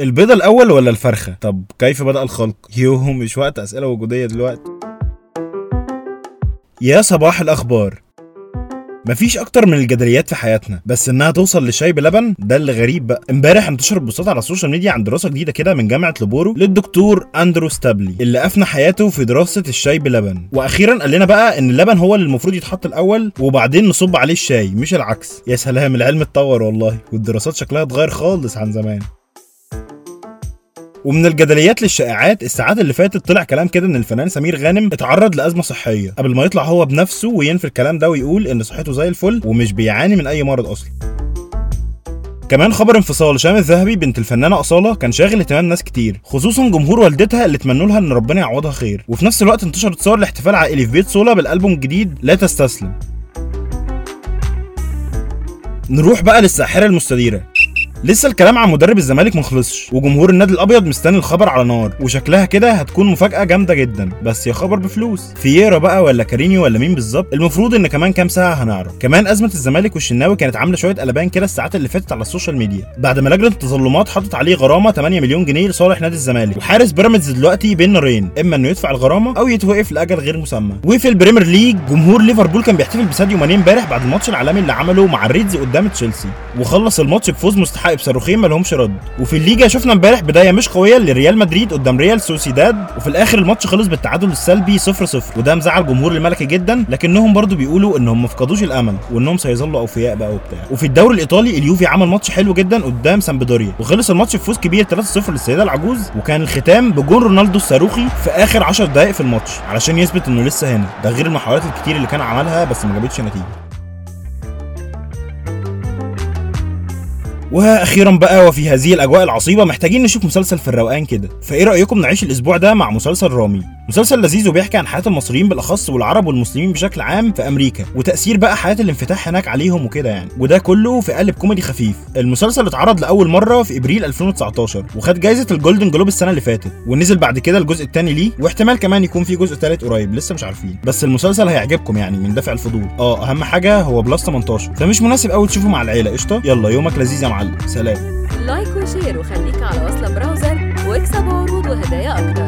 البيضة الأول ولا الفرخة؟ طب كيف بدأ الخلق؟ يوه مش وقت أسئلة وجودية دلوقتي. يا صباح الأخبار. مفيش أكتر من الجدليات في حياتنا بس إنها توصل لشاي بلبن ده اللي غريب بقى. إمبارح انتشر بوستات على ال social media عن دراسة جديدة كده من جامعة لوبورو للدكتور أندرو ستابلي اللي أفنى حياته في دراسة الشاي بلبن. وأخيرا قال لنا بقى إن اللبن هو اللي المفروض يتحط الأول وبعدين نصب عليه الشاي مش العكس. يا سلام العلم اتطور والله والدراسات شكلها اتغير خالص عن زمان. ومن الجدليات للشائعات الساعات اللي فاتت طلع كلام كده إن الفنان سمير غانم اتعرض لأزمة صحية. قبل ما يطلع هو بنفسه وينفي الكلام ده ويقول إن صحته زي الفل ومش بيعاني من أي مرض أصلا. كمان خبر انفصال شام الذهبي بنت الفنانة أصالة كان شاغل اهتمام ناس كتير خصوصا جمهور والدتها اللي اتمنوا لها إن ربنا يعوضها خير. وفي نفس الوقت انتشرت صور لاحتفال عائلي في بيت صولا بالألبوم الجديد لا تستسلم. نروح بقى للساحرة المستديرة. لسه الكلام عن مدرب الزمالك مخلصش وجمهور النادي الأبيض مستني الخبر على نار وشكلها كده هتكون مفاجأة جامدة جدا. بس يا خبر بفلوس. فييرا بقى ولا كارينيو ولا مين بالظبط؟ المفروض إن كمان كام ساعة هنعرف. كمان أزمة الزمالك والشناوي كانت عاملة شوية قلبان كده الساعات اللي فاتت على ال social media. بعد ما لجنة التظلمات حطت عليه غرامة 8 مليون جنيه لصالح نادي الزمالك. وحارس بيراميدز دلوقتي بين نارين إما إنه يدفع الغرامة أو يتوقف لأجل غير مسمى. وفي ال Premier League جمهور ليفربول كان بيحتفل بساديو ماني امبارح بعد الماتش العالمي اللي عمله مع ال Reds قدام تشيلسي. وخلص الماتش بفوز مستحق بصاروخين ما لهمش رد. وفي الليجا شفنا امبارح بداية مش قوية لريال مدريد قدام ريال سوسيداد وفي الآخر الماتش خلص بالتعادل السلبي 0 0 وده مزعل جمهور الملكي جدا لكنهم برضو بيقولوا إنهم ما فقدوش الأمل وإنهم سيظلوا أوفياء بقى وبتاع. وفي الدوري الإيطالي اليوفي عمل ماتش حلو جدا قدام سامبدوريا. وخلص الماتش بفوز كبير 3 0 للسيدة العجوز. وكان الختام بجون رونالدو الصاروخي في آخر 10 دقائق في الماتش علشان يثبت إنه لسه هنا. ده غير المحاولات الكتير اللي كان عملها بس ما جابتش نتيجة. وأخيرا بقى وفي هذه الأجواء العصيبة محتاجين نشوف مسلسل في الروقان كده. فإيه رأيكم نعيش الأسبوع ده مع مسلسل رامي؟ مسلسل لذيذ وبيحكي عن حياة المصريين بالأخص والعرب والمسلمين بشكل عام في أمريكا وتأثير بقى حياة الانفتاح هناك عليهم وكده يعني. وده كله في قالب كوميدي خفيف. المسلسل اتعرض لأول مرة في إبريل 2019 وخد جائزه ال Golden Globe السنة اللي فاتت ونزل بعد كده الجزء الثاني ليه واحتمال كمان يكون في جزء ثالث قريب لسه مش عارفين. بس المسلسل هيعجبكم يعني من دافع الفضول. آه أهم حاجة هو plus 18 فمش مناسب قوي تشوفه مع العيلة. قشطة؟ يلا يومك لذيذ يا معلم سلام. like و share وخليك على وصلة Browser واكسب عروض وهدايا أكتر.